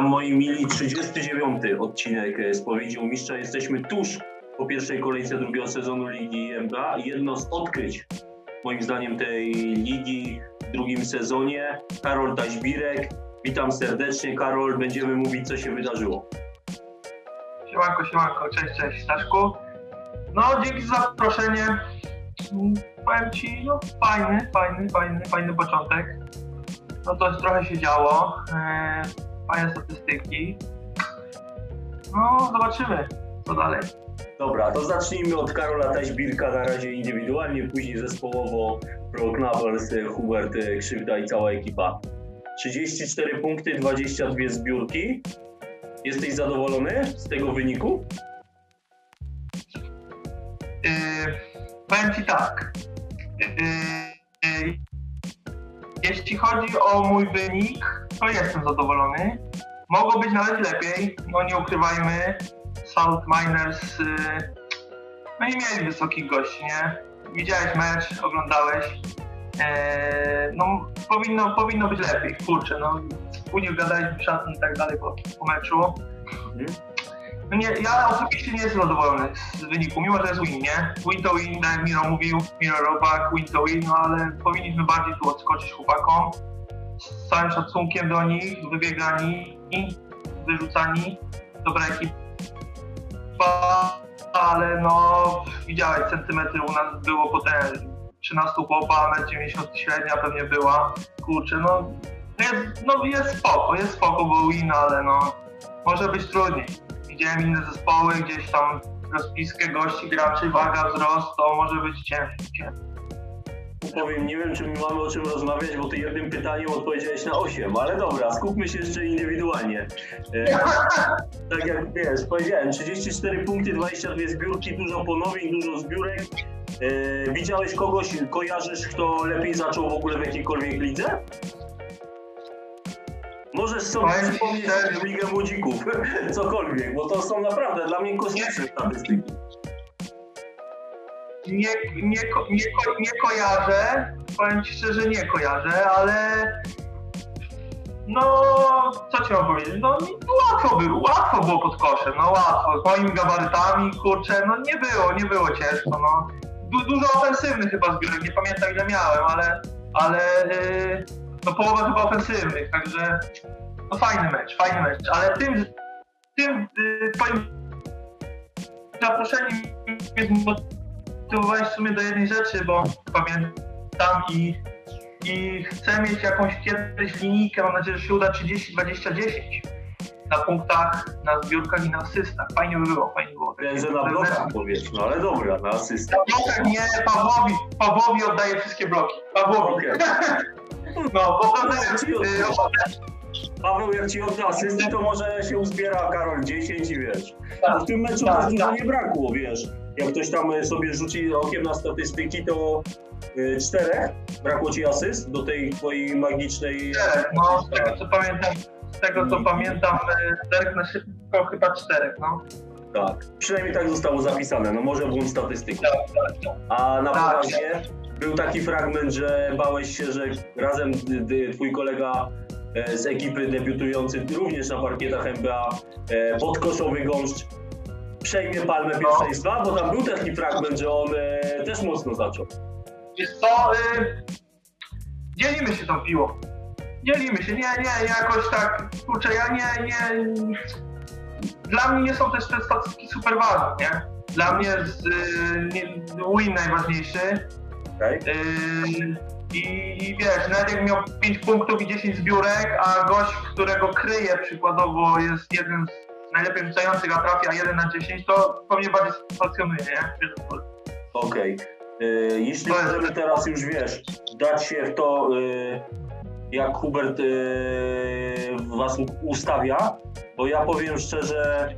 Witam moi mili, 39 odcinek Spowiedzi u Mistrza. Jesteśmy tuż po pierwszej kolejce drugiego sezonu Ligi NBA. Jedno z odkryć, moim zdaniem, tej ligi w drugim sezonie. Karol Taźbirek. Witam serdecznie, Karol. Będziemy mówić, co się wydarzyło. Siemanko, siemanko, cześć, cześć Staszku. No, dzięki za zaproszenie. Mm, Powiem Ci, no fajny, fajny, fajny, fajny początek. No to trochę się działo. Fajne statystyki. No, zobaczymy, co dalej. Dobra, to zacznijmy od Karola Taźbirka, na razie indywidualnie, później zespołowo Pro Knabels, Hubert Krzywda i cała ekipa. 34 punkty, 22 zbiórki. Jesteś zadowolony z tego wyniku? Yy, powiem Ci tak. Yy, yy, jeśli chodzi o mój wynik, jestem zadowolony. Mogło być nawet lepiej, no nie ukrywajmy. Salt Miners yy, no nie mieli wysokich gości, nie? Widziałeś mecz, oglądałeś. Yy, no powinno, powinno być lepiej, kurczę, no. Później gadaliśmy szatni i tak dalej po, po meczu. No nie, ja osobiście nie jestem zadowolony z wyniku, mimo że jest win, nie? Win to win, tak jak Miro mówił, Miro Robak, win to win, no ale powinniśmy bardziej tu odskoczyć chłopakom. Z całym szacunkiem do nich, wybiegani, wyrzucani, dobra ekipa, ale no widziałeś, centymetry u nas było potem 13 chłopa, 1,90 średnia pewnie była. Kurczę, no jest, no jest spoko, jest spoko, bo win, ale no może być trudniej widziałem inne zespoły, gdzieś tam rozpiskę gości, graczy, waga, wzrost, to może być ciężkie. Powiem, nie wiem, czy my mamy o czym rozmawiać, bo ty jednym pytaniem odpowiedziałeś na 8, ale dobra, skupmy się jeszcze indywidualnie. E, tak jak wiesz, powiedziałem, 34 punkty, 22 zbiórki, dużo ponowień, dużo zbiórek. E, widziałeś kogoś, kojarzysz, kto lepiej zaczął w ogóle w jakiejkolwiek lidze? Możesz sobie Powiem przypomnieć szczerze- Ligę Młodzików, cokolwiek, bo to są naprawdę dla mnie kosmiczne statystyki. Nie, nie, nie, nie kojarzę, powiem Ci szczerze, nie kojarzę, ale no, co Ci mam powiedzieć, no łatwo było, łatwo było pod koszem, no łatwo, z moimi gabarytami, kurczę, no nie było, nie było ciężko, no. Du- dużo ofensywnych chyba zbiórek, nie pamiętam ile miałem, ale, ale yy, no połowa chyba ofensywnych, także no fajny mecz, fajny mecz, ale tym, tym yy, Twoim zaproszeniem mnie zmotywowałeś w sumie do jednej rzeczy, bo pamiętam i, i chcę mieć jakąś kiedyś linijkę, mam nadzieję, że się uda 30-20-10 na punktach, na zbiórkach i na asystach. Fajnie by było, fajnie by było. Że na blokach powiesz, no ale dobra, na asystę. Na blokach nie, Pawłowi, Pawłowi oddaję wszystkie bloki. Pawłowi. Okej. No, bo to jest, y, Paweł, jak ci odda asysty, to może się uzbiera Karol 10 i wiesz. Tak, w tym meczu tak, dużo tak. nie brakło, wiesz. Jak ktoś tam e, sobie rzuci okiem na statystyki, to y, czterech brakło ci asyst do tej twojej magicznej... czterech, no, z tego co pamiętam, z tego co pamiętam, czterech na szybko chyba czterech, no. Tak, przynajmniej tak zostało zapisane, no może błąd statystyki. Tak, tak, tak. A na Tak. poważnie był taki fragment, że bałeś się, że razem twój kolega e, z ekipy debiutujący również na parkietach NBA, e, podkoszowy gąszcz, przejmie palmę pierwszeństwa, bo tam był taki fragment, że on e, też mocno zaczął. Wiesz co, y, dzielimy się tą piłą. Dzielimy się, nie, nie, jakoś tak, kurczę, ja nie, nie, dla mnie nie są też te statystyki super ważne, nie? Dla mnie z, y, win najważniejszy Okay? y, i, i wiesz, nawet jak miał 5 punktów i 10 zbiórek, a gość, którego kryje przykładowo jest jeden z najlepiej rzucających, a trafia 1 na 10, to pewnie bardziej satysfakcjonuje, nie? Okej. E, Jeśli możemy teraz już, wiesz, dać się w to, e, jak Hubert e, was ustawia, bo ja powiem szczerze,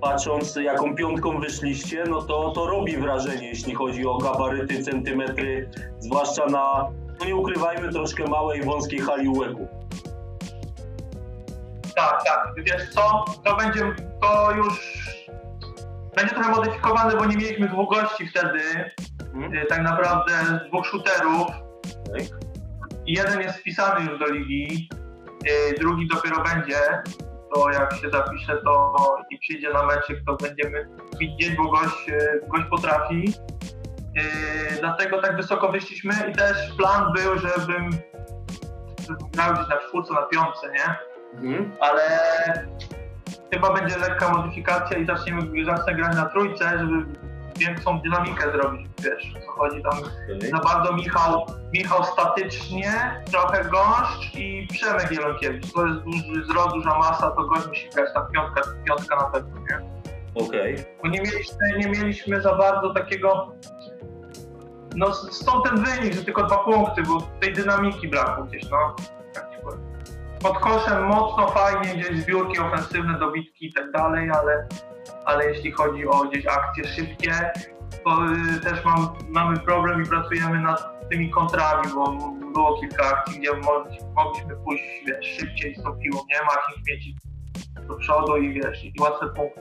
patrząc jaką piątką wyszliście, no to to robi wrażenie, jeśli chodzi o gabaryty, centymetry, zwłaszcza na, no nie ukrywajmy, troszkę małej, wąskiej hali łeku. Tak, tak. Wiesz co, to będzie, to już będzie trochę modyfikowane, bo nie mieliśmy dwóch gości wtedy, y, tak naprawdę dwóch shooterów. Okej. I jeden jest wpisany już do ligi, y, drugi dopiero będzie. to jak się zapisze to i przyjdzie na meczyk, to będziemy widzieć, bo gość, e, gość potrafi. Dlatego tak wysoko wyszliśmy i też plan był, żebym grał gdzieś na czwórce, na piątce, nie? Mhm. ale chyba będzie lekka modyfikacja i zaczniemy, zacznę grać na trójce, żeby większą dynamikę zrobić, wiesz, co chodzi tam. Okej. Za bardzo Michał, Michał statycznie, trochę gość i Przemek Jelonkiewicz. To jest duży wzrost, duża masa, to gość musi grać tam piątka, piątka na pewno, nie? Okej. Bo nie mieliśmy, nie mieliśmy za bardzo takiego, no stąd ten wynik, że tylko dwa punkty, bo tej dynamiki brakło gdzieś, no. Pod koszem mocno, fajnie, gdzieś zbiórki ofensywne, dobitki i tak dalej, ale, ale jeśli chodzi o gdzieś akcje szybkie, to y, też mam, mamy problem i pracujemy nad tymi kontrami, bo było kilka akcji, gdzie mogli- mogliśmy pójść wiesz, szybciej z tą piłą, nie? Marcin śmieci do przodu i wiesz, i łatwe punkty.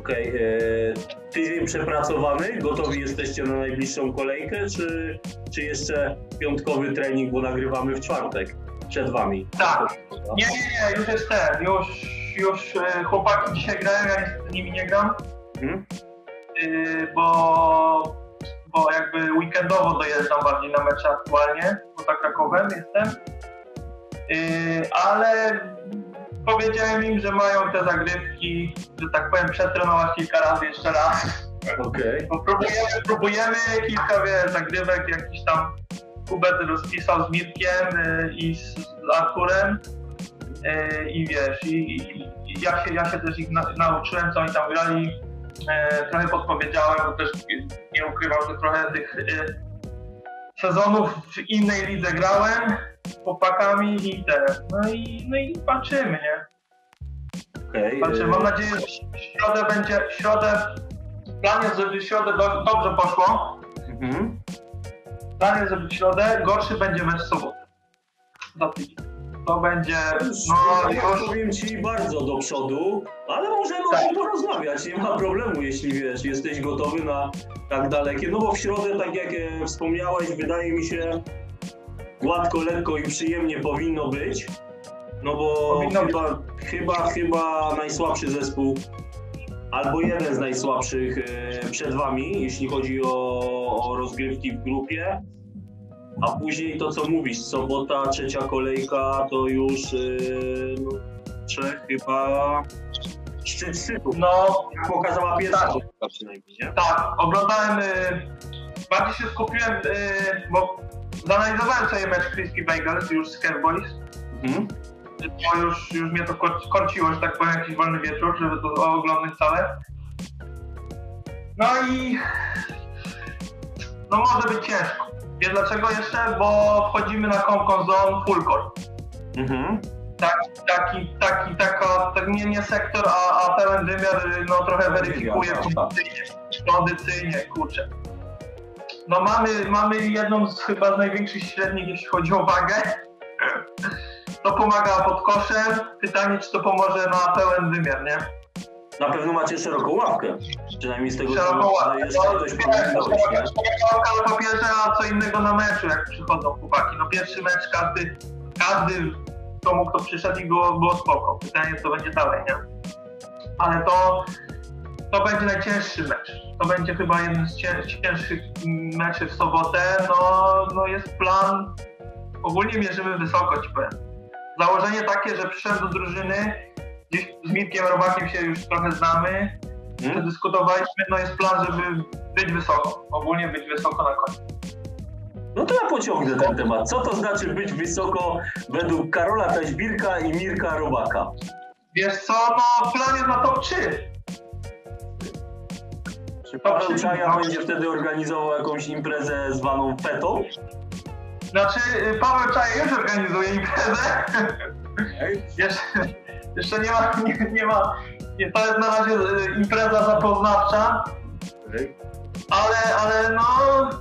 Okej. e, Tydzień przepracowany, gotowi jesteście na najbliższą kolejkę, czy, czy jeszcze piątkowy trening, bo nagrywamy w czwartek przed wami? Tak. Nie, nie, nie, już jest ten, już, już e, chłopaki dzisiaj grają, ja niestety z nimi nie gram, Mhm. yy, bo, bo jakby weekendowo dojeżdżam bardziej na mecze aktualnie, poza Krakowem jestem, yy, ale powiedziałem im, że mają te zagrywki, że tak powiem, przetrenować kilka razy jeszcze raz. Okej. Bo próbujemy, próbujemy kilka wie, zagrywek, jakiś tam Hubert rozpisał z Mirkiem y, i z, Arturem y, i wiesz, i, i, i ja, się, ja się też ich na, nauczyłem, co oni tam grali, y, trochę podpowiedziałem, bo też nie ukrywam, że trochę tych sezonów w innej lidze grałem z chłopakami i te, no i, no i patrzymy, nie? Okej. Patrzę, e, mam nadzieję, że w środę będzie, w środę, plan jest, żeby w środę do, dobrze poszło. mhm. Żeby w środę, gorszy będzie mecz w sobotę. To będzie, no ja już, powiem ci bardzo do przodu, ale możemy o Tak. tym porozmawiać, nie ma problemu, jeśli wiesz, jesteś gotowy na tak dalekie. No bo w środę, tak jak e, wspomniałeś, wydaje mi się gładko, lekko i przyjemnie powinno być. No bo Powinno być. chyba, chyba, chyba najsłabszy zespół, albo jeden z najsłabszych e, przed wami, jeśli chodzi o, o rozgrywki w grupie. A później to, co mówisz, sobota, trzecia kolejka, to już yy, no, trzech chyba szczyt szczytów. no Jak pokazała pierwsza Tak. kolejka przynajmniej, nie? tak, oglądałem, y, bardziej się skupiłem, y, bo zanalizowałem sobie mecz Crispy Bagels już z Careboys. Mhm. Bo już, już mnie to kor- korciło, że tak powiem, jakiś wolny wieczór, żeby to oglądać całe. No i no może być ciężko. Wiesz dlaczego jeszcze? Bo wchodzimy na Comcom Zone Full Court. Mhm. Taki, taki, taki, taka, tak nie, nie sektor, a, a pełen wymiar, no trochę weryfikuje tak, tak. kondycyjnie, kondycyjnie, kurczę. No mamy, mamy jedną z chyba z największych średnich, jeśli chodzi o wagę. To pomaga pod koszem. Pytanie, czy to pomoże na pełen wymiar, nie? Na pewno macie szeroką ławkę. Przynajmniej z tego Szeroką co ławkę. jeszcze No, ktoś ławka na papierze, a co innego na meczu, jak przychodzą chłopaki. No pierwszy mecz każdy, każdy komu kto przyszedł i było, było spoko. Pytanie, co będzie dalej, nie? Ale to, to będzie najcięższy mecz. To będzie chyba jeden z cię, cięższych meczy w sobotę. No, no jest plan. Ogólnie mierzymy wysoko, ci powiem. Założenie takie, że przyszedłem do drużyny, gdzieś z Mirkiem Robakiem się już trochę znamy, Mhm. przedyskutowaliśmy, no jest plan, żeby być wysoko. Ogólnie być wysoko na końcu. No to ja pociągnę ten temat. Co to znaczy być wysoko według Karola Taźbirka i Mirka Robaka? Wiesz co, no plan jest na top 3. Czy Paweł Czaja będzie wtedy organizował jakąś imprezę zwaną petą? Znaczy, y, Paweł Czaje już organizuje imprezę. jeszcze, jeszcze nie ma, nie, nie ma, to jest na razie y, impreza zapoznawcza, ale, ale no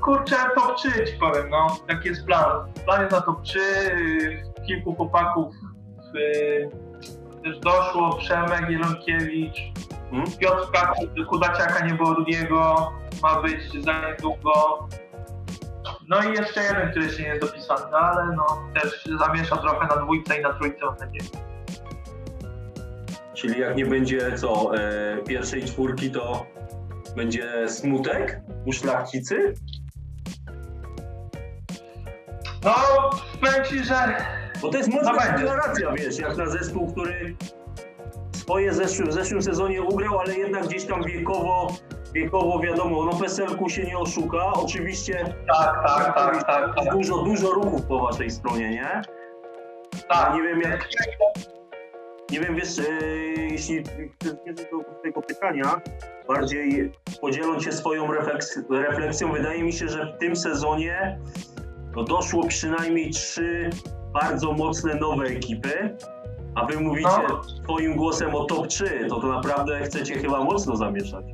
kurczę, top 3 ci powiem, no, jaki jest plan. Plan jest na top 3, y, kilku chłopaków y, też doszło, Przemek Jelonkiewicz, Hmm? Piotrka Kudaciaka nie było drugiego, ma być za niedługo. No i jeszcze jeden, który się nie jest dopisany, no ale no też się zamiesza trochę na dwójce i na trójce mam nadzieję. Czyli jak nie będzie co, e, pierwszej czwórki, to będzie smutek u szlachcicy? No, powiem ci, że Bo to jest mocna No deklaracja, wiesz, jak na zespół, który swoje zeszły, w zeszłym sezonie ugrał, ale jednak gdzieś tam wiekowo, wiekowo wiadomo, no PSL-ku się nie oszuka. Oczywiście tak, tak, tak, tak, tak. dużo, dużo ruchów po waszej stronie, nie? tak. Nie wiem jak, nie wiem, wiesz, e, jeśli chcesz do tego pytania, bardziej podzieląc się swoją refleks, refleksją, wydaje mi się, że w tym sezonie no, doszło przynajmniej trzy bardzo mocne nowe ekipy, a wy mówicie No. swoim głosem o top 3, to to naprawdę chcecie chyba mocno zamieszać.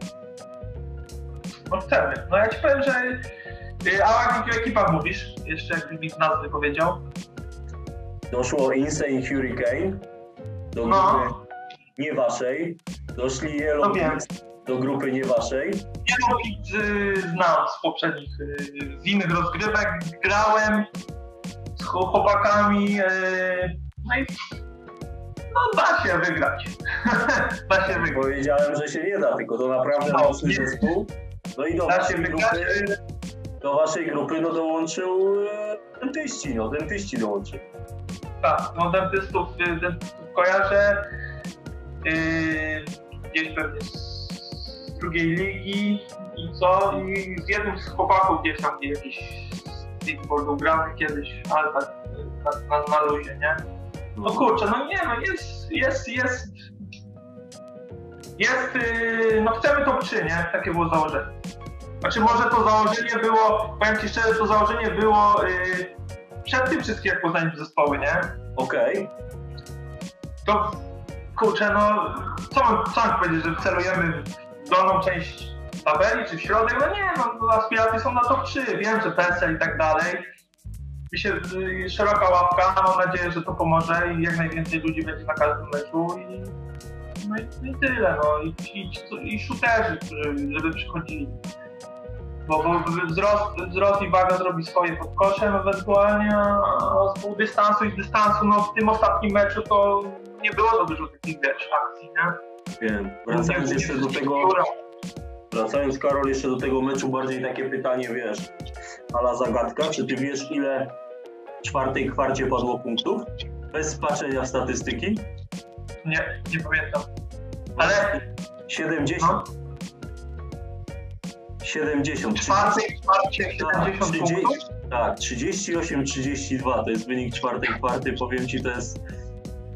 No chcemy. No ja ci powiem, że y, a o jakich ekipach mówisz? Jeszcze jakbyś mi nazwy powiedział. Doszło Insane Hurricane do No. grupy nie waszej, doszli Yellow No. Kings do grupy nie waszej, Jedną y, znam z poprzednich, y, z innych rozgrywek. Grałem z chł- chłopakami. No i no da się wygrać. da się wygrać. Powiedziałem, że się nie da, tylko to naprawdę No, mocny nie. zespół. No i do waszej grupy, do waszej grupy no dołączył e, dentyści, no dentyści dołączył. Tak, no dentystów, y, dentystów kojarzę. Yy, gdzieś pewnie z drugiej ligi i co? I z jednym z chłopaków gdzieś tam jakiś stickboardu gramy kiedyś, ale tak na, na, na luzie, nie? No kurczę, no nie, no jest, jest, jest. Jest, yy, no chcemy top 3, nie? Takie było założenie. Znaczy może to założenie było, powiem Ci szczerze, to założenie było yy, przed tym wszystkim, jak poznaliśmy zespoły, nie? Okej, To kurczę, no co mam, co mam powiedzieć, że celujemy w dolną część tabeli czy w środek? No nie, no no, aspiracje są na top 3, wiem, że PESEL i tak dalej. Mi się y, szeroka ławka, mam nadzieję, że to pomoże i jak najwięcej ludzi będzie na każdym meczu i no i, i tyle, no i, i, i shooterzy, którzy, żeby przychodzili. Bo, bo wzrost, wzrost i waga zrobi swoje pod koszem ewentualnie, a z pół dystansu i z dystansu, no w tym ostatnim meczu to nie było za dużo takich wiesz, akcji, nie? wiem. Wracając jeszcze do tego, wracając Karol jeszcze do tego meczu, bardziej takie pytanie, wiesz, ala zagadka, czy ty wiesz ile w czwartej kwarcie padło punktów? Bez patrzenia w statystyki? Nie, nie pamiętam. Ale 70. no, 70. w czwartej kwarcie 70 30, punktów. tak, 38-32 to jest wynik czwartej kwarty, powiem ci, to jest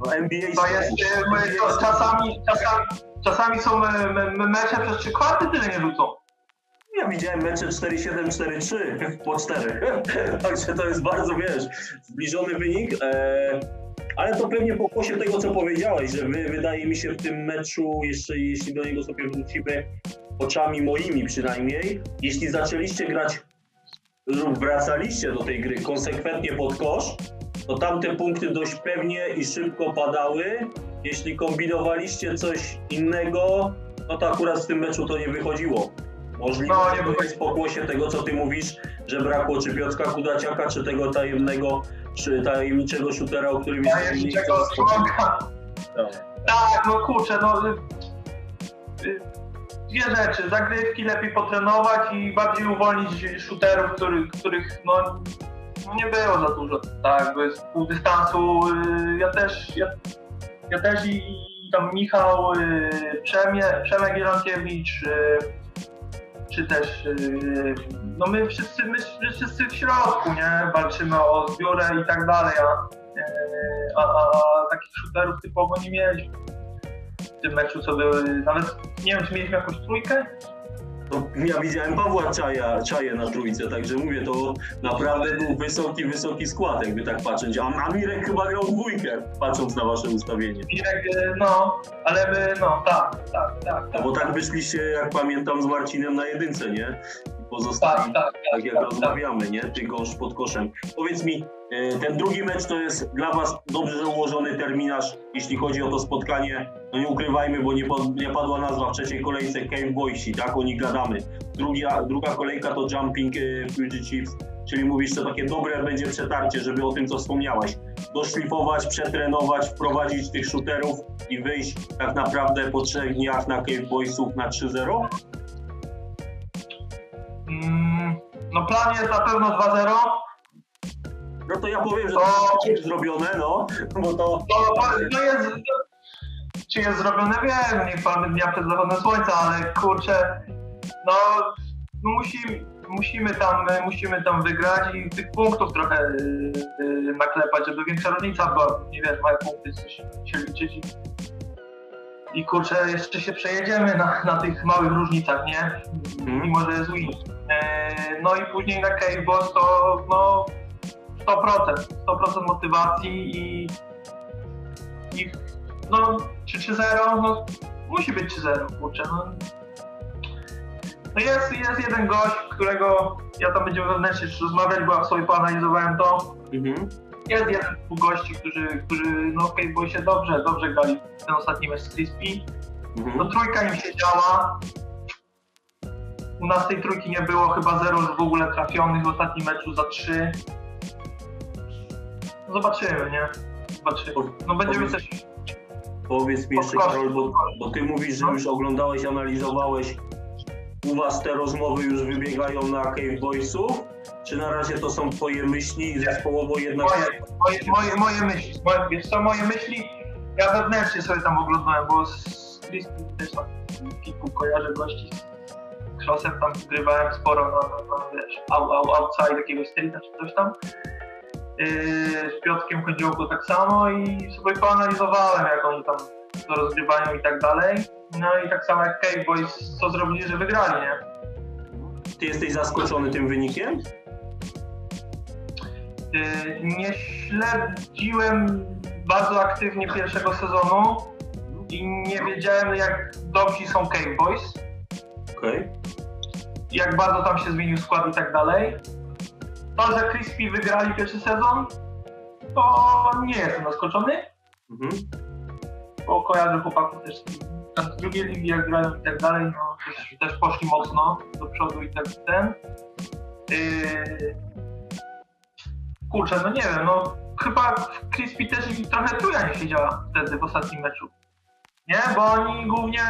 no, NBA To jest, e, to czasami, czasami, czasami są e, me, me, mecze przez trzy kwarty tyle nie rzucą. Ja widziałem mecze 4-7, 4-3 po 4, także to jest bardzo, wiesz, zbliżony wynik, e, ale to pewnie po głosie tego, co powiedziałeś, że wy, wydaje mi się w tym meczu, jeszcze jeśli do niego sobie wrócimy, oczami moimi przynajmniej, jeśli zaczęliście grać lub wracaliście do tej gry konsekwentnie pod kosz, to tamte punkty dość pewnie i szybko padały. Jeśli kombinowaliście coś innego, no to akurat w tym meczu to nie wychodziło. Możliwe, No, nie że to jest pokłosie tego, co ty mówisz, że brakło czy Piotrka Kudaciaka, czy tego tajemnego, czy tajemniczego shootera, o którym Ja jeszcze nie jeszcze chcę czego wspomnieć. słonka. Tak. No kurczę, no. y, y, Dwie rzeczy. Zagrywki lepiej potrenować i bardziej uwolnić shooterów, których, których no, nie było za dużo. Tak, bo jest pół dystansu. y, Ja też, ja, ja też i, i tam Michał, Przemie, Przemek Jelankiewicz, y, czy też, no my wszyscy, my, my wszyscy w środku, nie? Walczymy o zbiórę i tak dalej, a, y, a, a, a takich shooterów typowo nie mieliśmy w tym meczu, co były, nawet nie wiem, czy mieliśmy jakąś trójkę? No, ja widziałem Pawła Czaja, na trójce, także mówię, to naprawdę był wysoki, wysoki skład, jakby tak patrzeć. A a Mirek chyba grał dwójkę, patrząc na wasze ustawienie. Mirek, y, no, ale my, no, tak, tak, tak, No bo tak wyszliście, jak pamiętam, z Marcinem na jedynce, nie? I tak, Pozostali, tak, tak jak tak, rozmawiamy, nie? Ty gosz pod koszem. Powiedz mi, e, ten drugi mecz to jest dla was dobrze ułożony terminarz, jeśli chodzi o to spotkanie. No nie ukrywajmy, bo nie, pod, nie padła nazwa w trzeciej kolejce Cave Boysi, tak? O nich gadamy. Druga, druga kolejka to Jumping e, Fugitives Czyli mówisz, że takie dobre będzie przetarcie, żeby o tym, co wspomniałaś, doszlifować, przetrenować, wprowadzić tych shooterów i wyjść tak naprawdę po trzech dniach na Cave Boysów na 3-0? No plan jest na pewno 2-0. No to ja powiem, że To- to jest zrobione, no, bo to No, no jest, czy jest zrobione, wiem, nie mamy dnia przed zachodem słońca, ale kurczę, no, no musimy, musimy, tam, musimy tam wygrać i tych punktów trochę yy, naklepać, żeby większa różnica była. Nie wiem, moje punkty się liczyć i, kurczę, jeszcze się przejedziemy na, na tych małych różnicach, nie? Mimo, że jest win. Yy, no i później na Cave Boss to no 100%, 100% motywacji i, i no czy 3-0, no musi być 3-0, kurczę, no. No jest, jest jeden gość, którego ja tam będziemy wewnętrznie jeszcze rozmawiać, bo ja sobie poanalizowałem to. mhm. Jest jeden dwóch gości, którzy, którzy no okej, bo się dobrze, dobrze grali ten ostatni mecz z Crispy. No Mhm. trójka im się działa. U nas tej trójki nie było, chyba zero w ogóle trafionych w ostatnim meczu za trzy. No Zobaczymy, nie? Zobaczymy. No będziemy też... Powiedz mi jeszcze. Karol, bo, bo ty mówisz, że już oglądałeś, analizowałeś. U was te rozmowy już wybiegają na Cave Boysów? Czy na razie to są twoje myśli i zespołowo jednak... Moje, moje, moje, moje myśli, moje, wiesz co, moje myśli, ja wewnętrznie sobie tam oglądałem, bo z Crispy też tam kilku kojarzę gości z Krosem tam grywałem sporo na, na, na wiesz, out, out, outside jakiegoś streeta czy coś tam. Yy, z Piotrkiem chodziło tak samo i sobie poanalizowałem, jak oni tam to rozgrywają i tak dalej. No i tak samo jak Cave Boys, co zrobili, że wygrali, nie? Ty jesteś zaskoczony tym wynikiem? Yy, Nie śledziłem bardzo aktywnie pierwszego sezonu i nie wiedziałem jak dobrzy są Cave Boys, Okej. jak bardzo tam się zmienił skład i tak dalej. To, że Crispy wygrali pierwszy sezon, to nie jestem zaskoczony, Mhm. bo kojarzę chłopaków też z drugiej ligi, jak grają i tak dalej, no też, też poszli mocno do przodu i tak ten. Yy... Kurczę, no nie wiem, no chyba Crispy też im trochę truja nie siedziała wtedy w ostatnim meczu. Nie, bo oni głównie,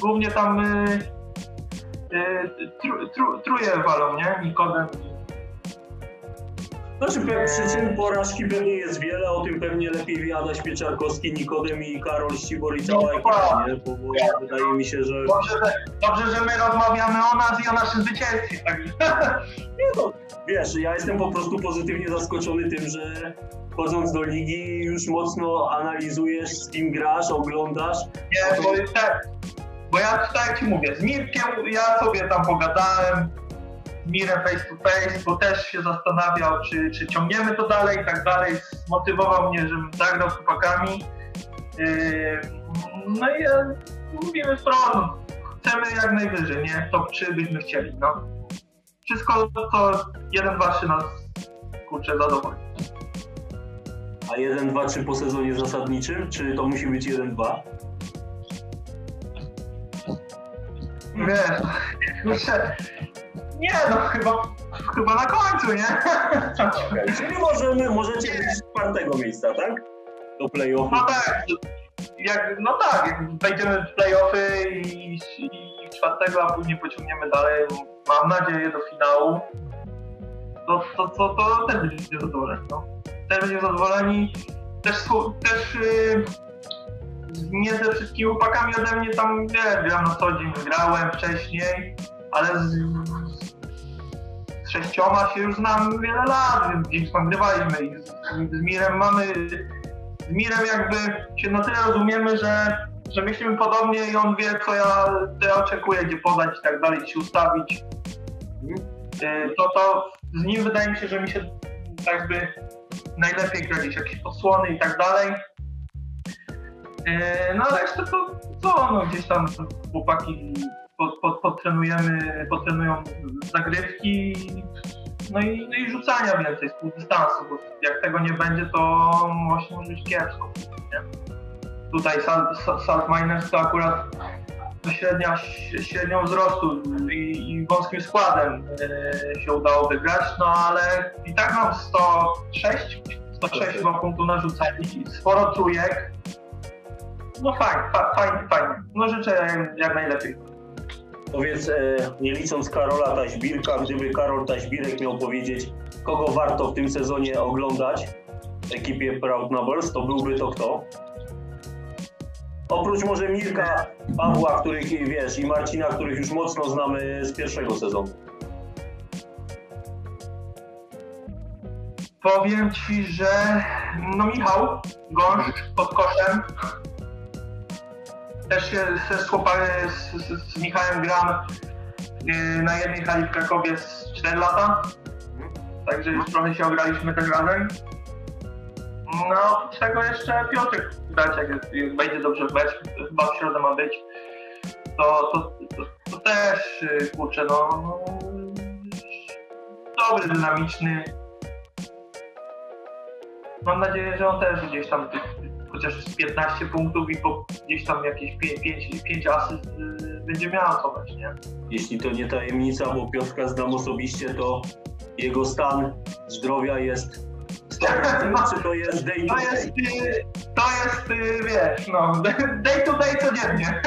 głównie tam yy, yy, tru, tru, truje walą, nie? Nikodem Znaczy przyczyn porażki pewnie jest wiele, o tym pewnie lepiej wie Adaś Pieczarkowski, Nikodem i Karol Ścibor i cała ekipa, nie? Bo, bo wydaje mi się, że... Dobrze, że, dobrze, że my rozmawiamy o nas i o naszym zwycięstwie. Także. Nie no, wiesz, ja jestem po prostu pozytywnie zaskoczony tym, że wchodząc do ligi już mocno analizujesz, z kim grasz, oglądasz. Nie, bo tak, bo ja tak ci mówię, z Mirkiem ja sobie tam pogadałem, Mirem face to face, bo też się zastanawiał, czy, czy ciągniemy to dalej i tak dalej. Zmotywował mnie, żebym zagrał z chłopakami. Yy, no i ja, mówimy wprost, chcemy jak najwyżej, nie? Top 3 byśmy chcieli, no. Wszystko to 1, 2, 3 nas kurczę zadowoli. A 1, 2, 3 po sezonie zasadniczym? Czy to musi być 1, 2? Wiesz, kurczę, nie no, chyba, chyba na końcu, nie? Czyli możemy, możecie być z czwartego miejsca, tak? Do playoffu. No tak, jak, no tak, jak wejdziemy w playoffy i, i czwartego, a później pociągniemy dalej, mam nadzieję do finału, to, to, to, to też będziecie zadowoleni, no. Też będziecie zadowoleni, też, też yy, nie ze wszystkimi chłopakami ode mnie tam, wiesz, gram na co dzień, grałem wcześniej, ale z sześcioma się już znam wiele lat, więc gdzieś tam grywaliśmy i z, z Mirem mamy z Mirem jakby się na tyle rozumiemy, że, że myślimy podobnie i on wie, co ja, co ja oczekuję, gdzie podać i tak dalej, się ustawić. Y, To, to z nim wydaje mi się, że mi się jakby najlepiej gra gdzieś jakieś odsłony i tak dalej. Y, No ale resztę to co, no gdzieś tam chłopaki pod, pod, podtrenujemy, podtrenują zagrywki no i, no i rzucania więcej z półdystansu, bo jak tego nie będzie, to właśnie może być kiepsko. Nie? Tutaj Salt, Salt Miners to akurat średnia, średnią wzrostu i, i wąskim składem e, się udało wygrać, no ale i tak nam 106, 106 chyba punktów narzucali, sporo trójek. No fajnie, fa, fajnie, fajnie. No życzę jak najlepiej. Powiedz, e, nie licząc Karola Taśbirka, gdyby Karol Taśbirek miał powiedzieć, kogo warto w tym sezonie oglądać w ekipie Proud Nobles, to byłby to kto? Oprócz może Mirka, Pawła, których wiesz, i Marcina, których już mocno znamy z pierwszego sezonu. Powiem Ci, że no Michał Gąszcz pod koszem. Też się chłopami, z, z, z Michałem gram yy, na jednej hali w Krakowie z 4 lata. Także już trochę się ograliśmy też razem. No, z tego jeszcze Piotrek dać, jak, jak będzie dobrze w mecz, chyba w środę ma być. To, to, to, to też, yy, kurczę, no, no dobry, dynamiczny, mam nadzieję, że on też gdzieś tam tych, chociaż z 15 punktów i po gdzieś tam jakieś 5, 5, 5 asyst y, będzie miał co nie? Jeśli to nie tajemnica, bo Piotrka znam osobiście, to jego stan zdrowia jest 100%, czy to jest day to jest, y, to jest y, wiesz, no, day to day codziennie.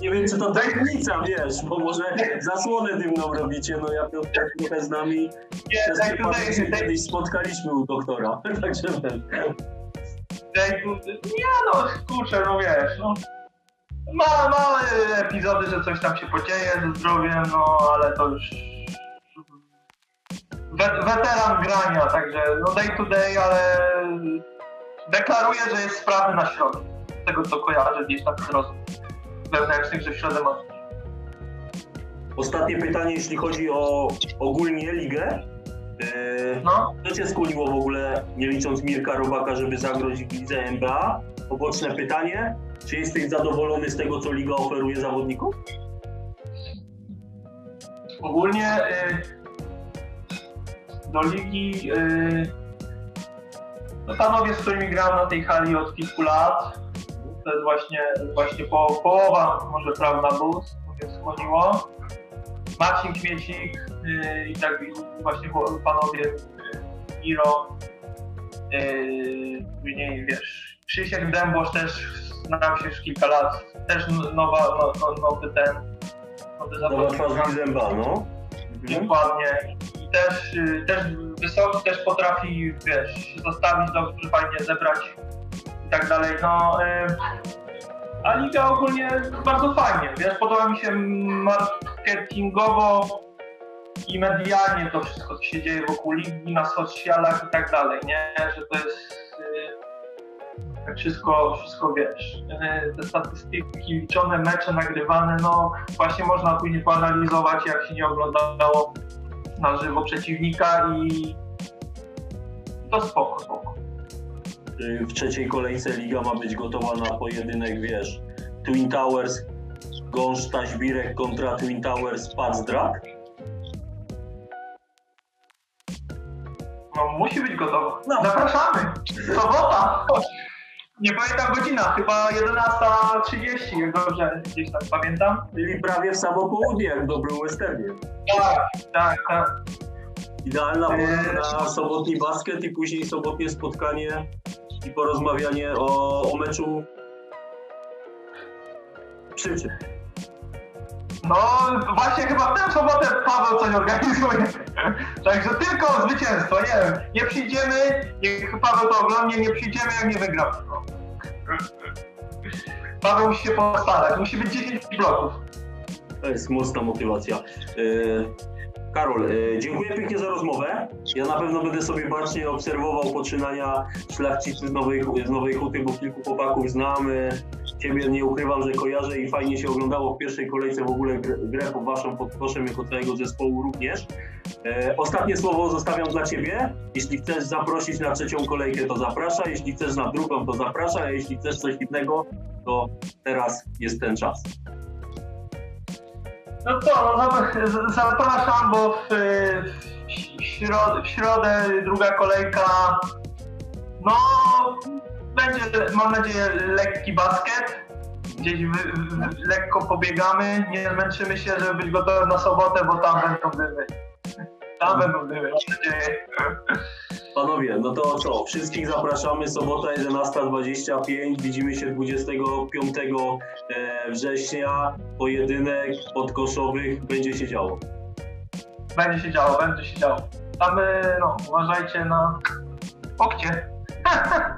Nie wiem, czy to tajemnica, wiesz, bo może zasłonę dymną robicie, no ja Piotrka trochę z nami Nie, przez przypadek się kiedyś spotkaliśmy u doktora, także Nie no, kurczę, no wiesz, no. Ma, małe epizody, że coś tam się podzieje ze zdrowiem, no ale to już we- weteran grania, także no day to day, ale deklaruję, że jest sprawny na środę. Z tego co kojarzę gdzieś tam z rozmów wewnętrznych, że w środę ma. Ostatnie pytanie, jeśli chodzi o ogólnie ligę. Yy, No, Co cię skłoniło w ogóle, nie licząc Mirka Robaka, żeby zagrać w lidze NBA? Poboczne pytanie. Czy jesteś zadowolony z tego, co liga oferuje zawodnikom? ogólnie y, do ligi y, no panowie, z którymi gram na tej hali od kilku lat, to jest właśnie, właśnie po, połowa, może prawda, bus, mnie skłoniło. Marcin Kmiecik y, i tak właśnie panowie y, Miro, y, później wiesz, Krzysiek Dębosz też znam się już kilka lat, też nowa, no, no, nowy ten, nowy Nowa zawodnik. twarz Wizemba, no. Mhm. Dokładnie. I też, też wysoki też potrafi, wiesz, zostawić dobrze, fajnie zebrać i tak dalej. No, y, a liga ogólnie bardzo fajnie, wiesz, podoba mi się marketingowo i medialnie to wszystko, co się dzieje wokół ligi, na socjalach i tak dalej, nie? Że to jest y, tak wszystko, wszystko wiesz, y, te statystyki liczone, mecze nagrywane, no właśnie można później poanalizować, jak się nie oglądało na żywo przeciwnika i to spoko. Y, W trzeciej kolejce liga ma być gotowa na pojedynek, wiesz, Twin Towers, Gąszcz Taśbirek kontra Twin Towers Pacdrak. No musi być gotowa. No. Zapraszamy! Sobota! Nie pamiętam godzina, chyba 11.30, jak dobrze gdzieś tam pamiętam. Czyli prawie w samo południe, jak w dobrym westernie. Tak, tak, tak. Idealna pora Eee. na sobotni basket i później sobotnie spotkanie i porozmawianie o, o meczu przyczyn. No właśnie chyba w tę sobotę Paweł coś organizuje. Także tylko zwycięstwo, nie wiem. Nie przyjdziemy, niech Paweł to oglądnie, nie przyjdziemy jak nie wygramy. Paweł musi się postarać, musi być 10 bloków. To jest mocna motywacja. Yy, Karol, yy, dziękuję pięknie za rozmowę. Ja na pewno będę sobie bacznie obserwował poczynania szlachcicy z Nowej, z Nowej Huty, bo kilku chłopaków znam. Yy, Ciebie nie ukrywam, że kojarzę i fajnie się oglądało w pierwszej kolejce w ogóle grę, pod waszą pod koszem jako całego zespołu również. E, ostatnie słowo zostawiam dla Ciebie. Jeśli chcesz zaprosić na trzecią kolejkę, to zaprasza. Jeśli chcesz na drugą, to zaprasza. A jeśli chcesz coś innego, to teraz jest ten czas. No to, no, zap- zapraszam, bo w, w, środę, w środę druga kolejka, no będzie, mam nadzieję, lekki basket. gdzieś wy, wy, lekko pobiegamy, nie zmęczymy się, żeby być gotowi na sobotę, bo tam będą dymy. Tam będą dymy. Panowie, no to co? Wszystkich zapraszamy. Sobota 11.25. Widzimy się 25 e, września. Pojedynek podkoszowych będzie się działo. Będzie się działo, będzie się działo. Tam, y, no, uważajcie na okcie.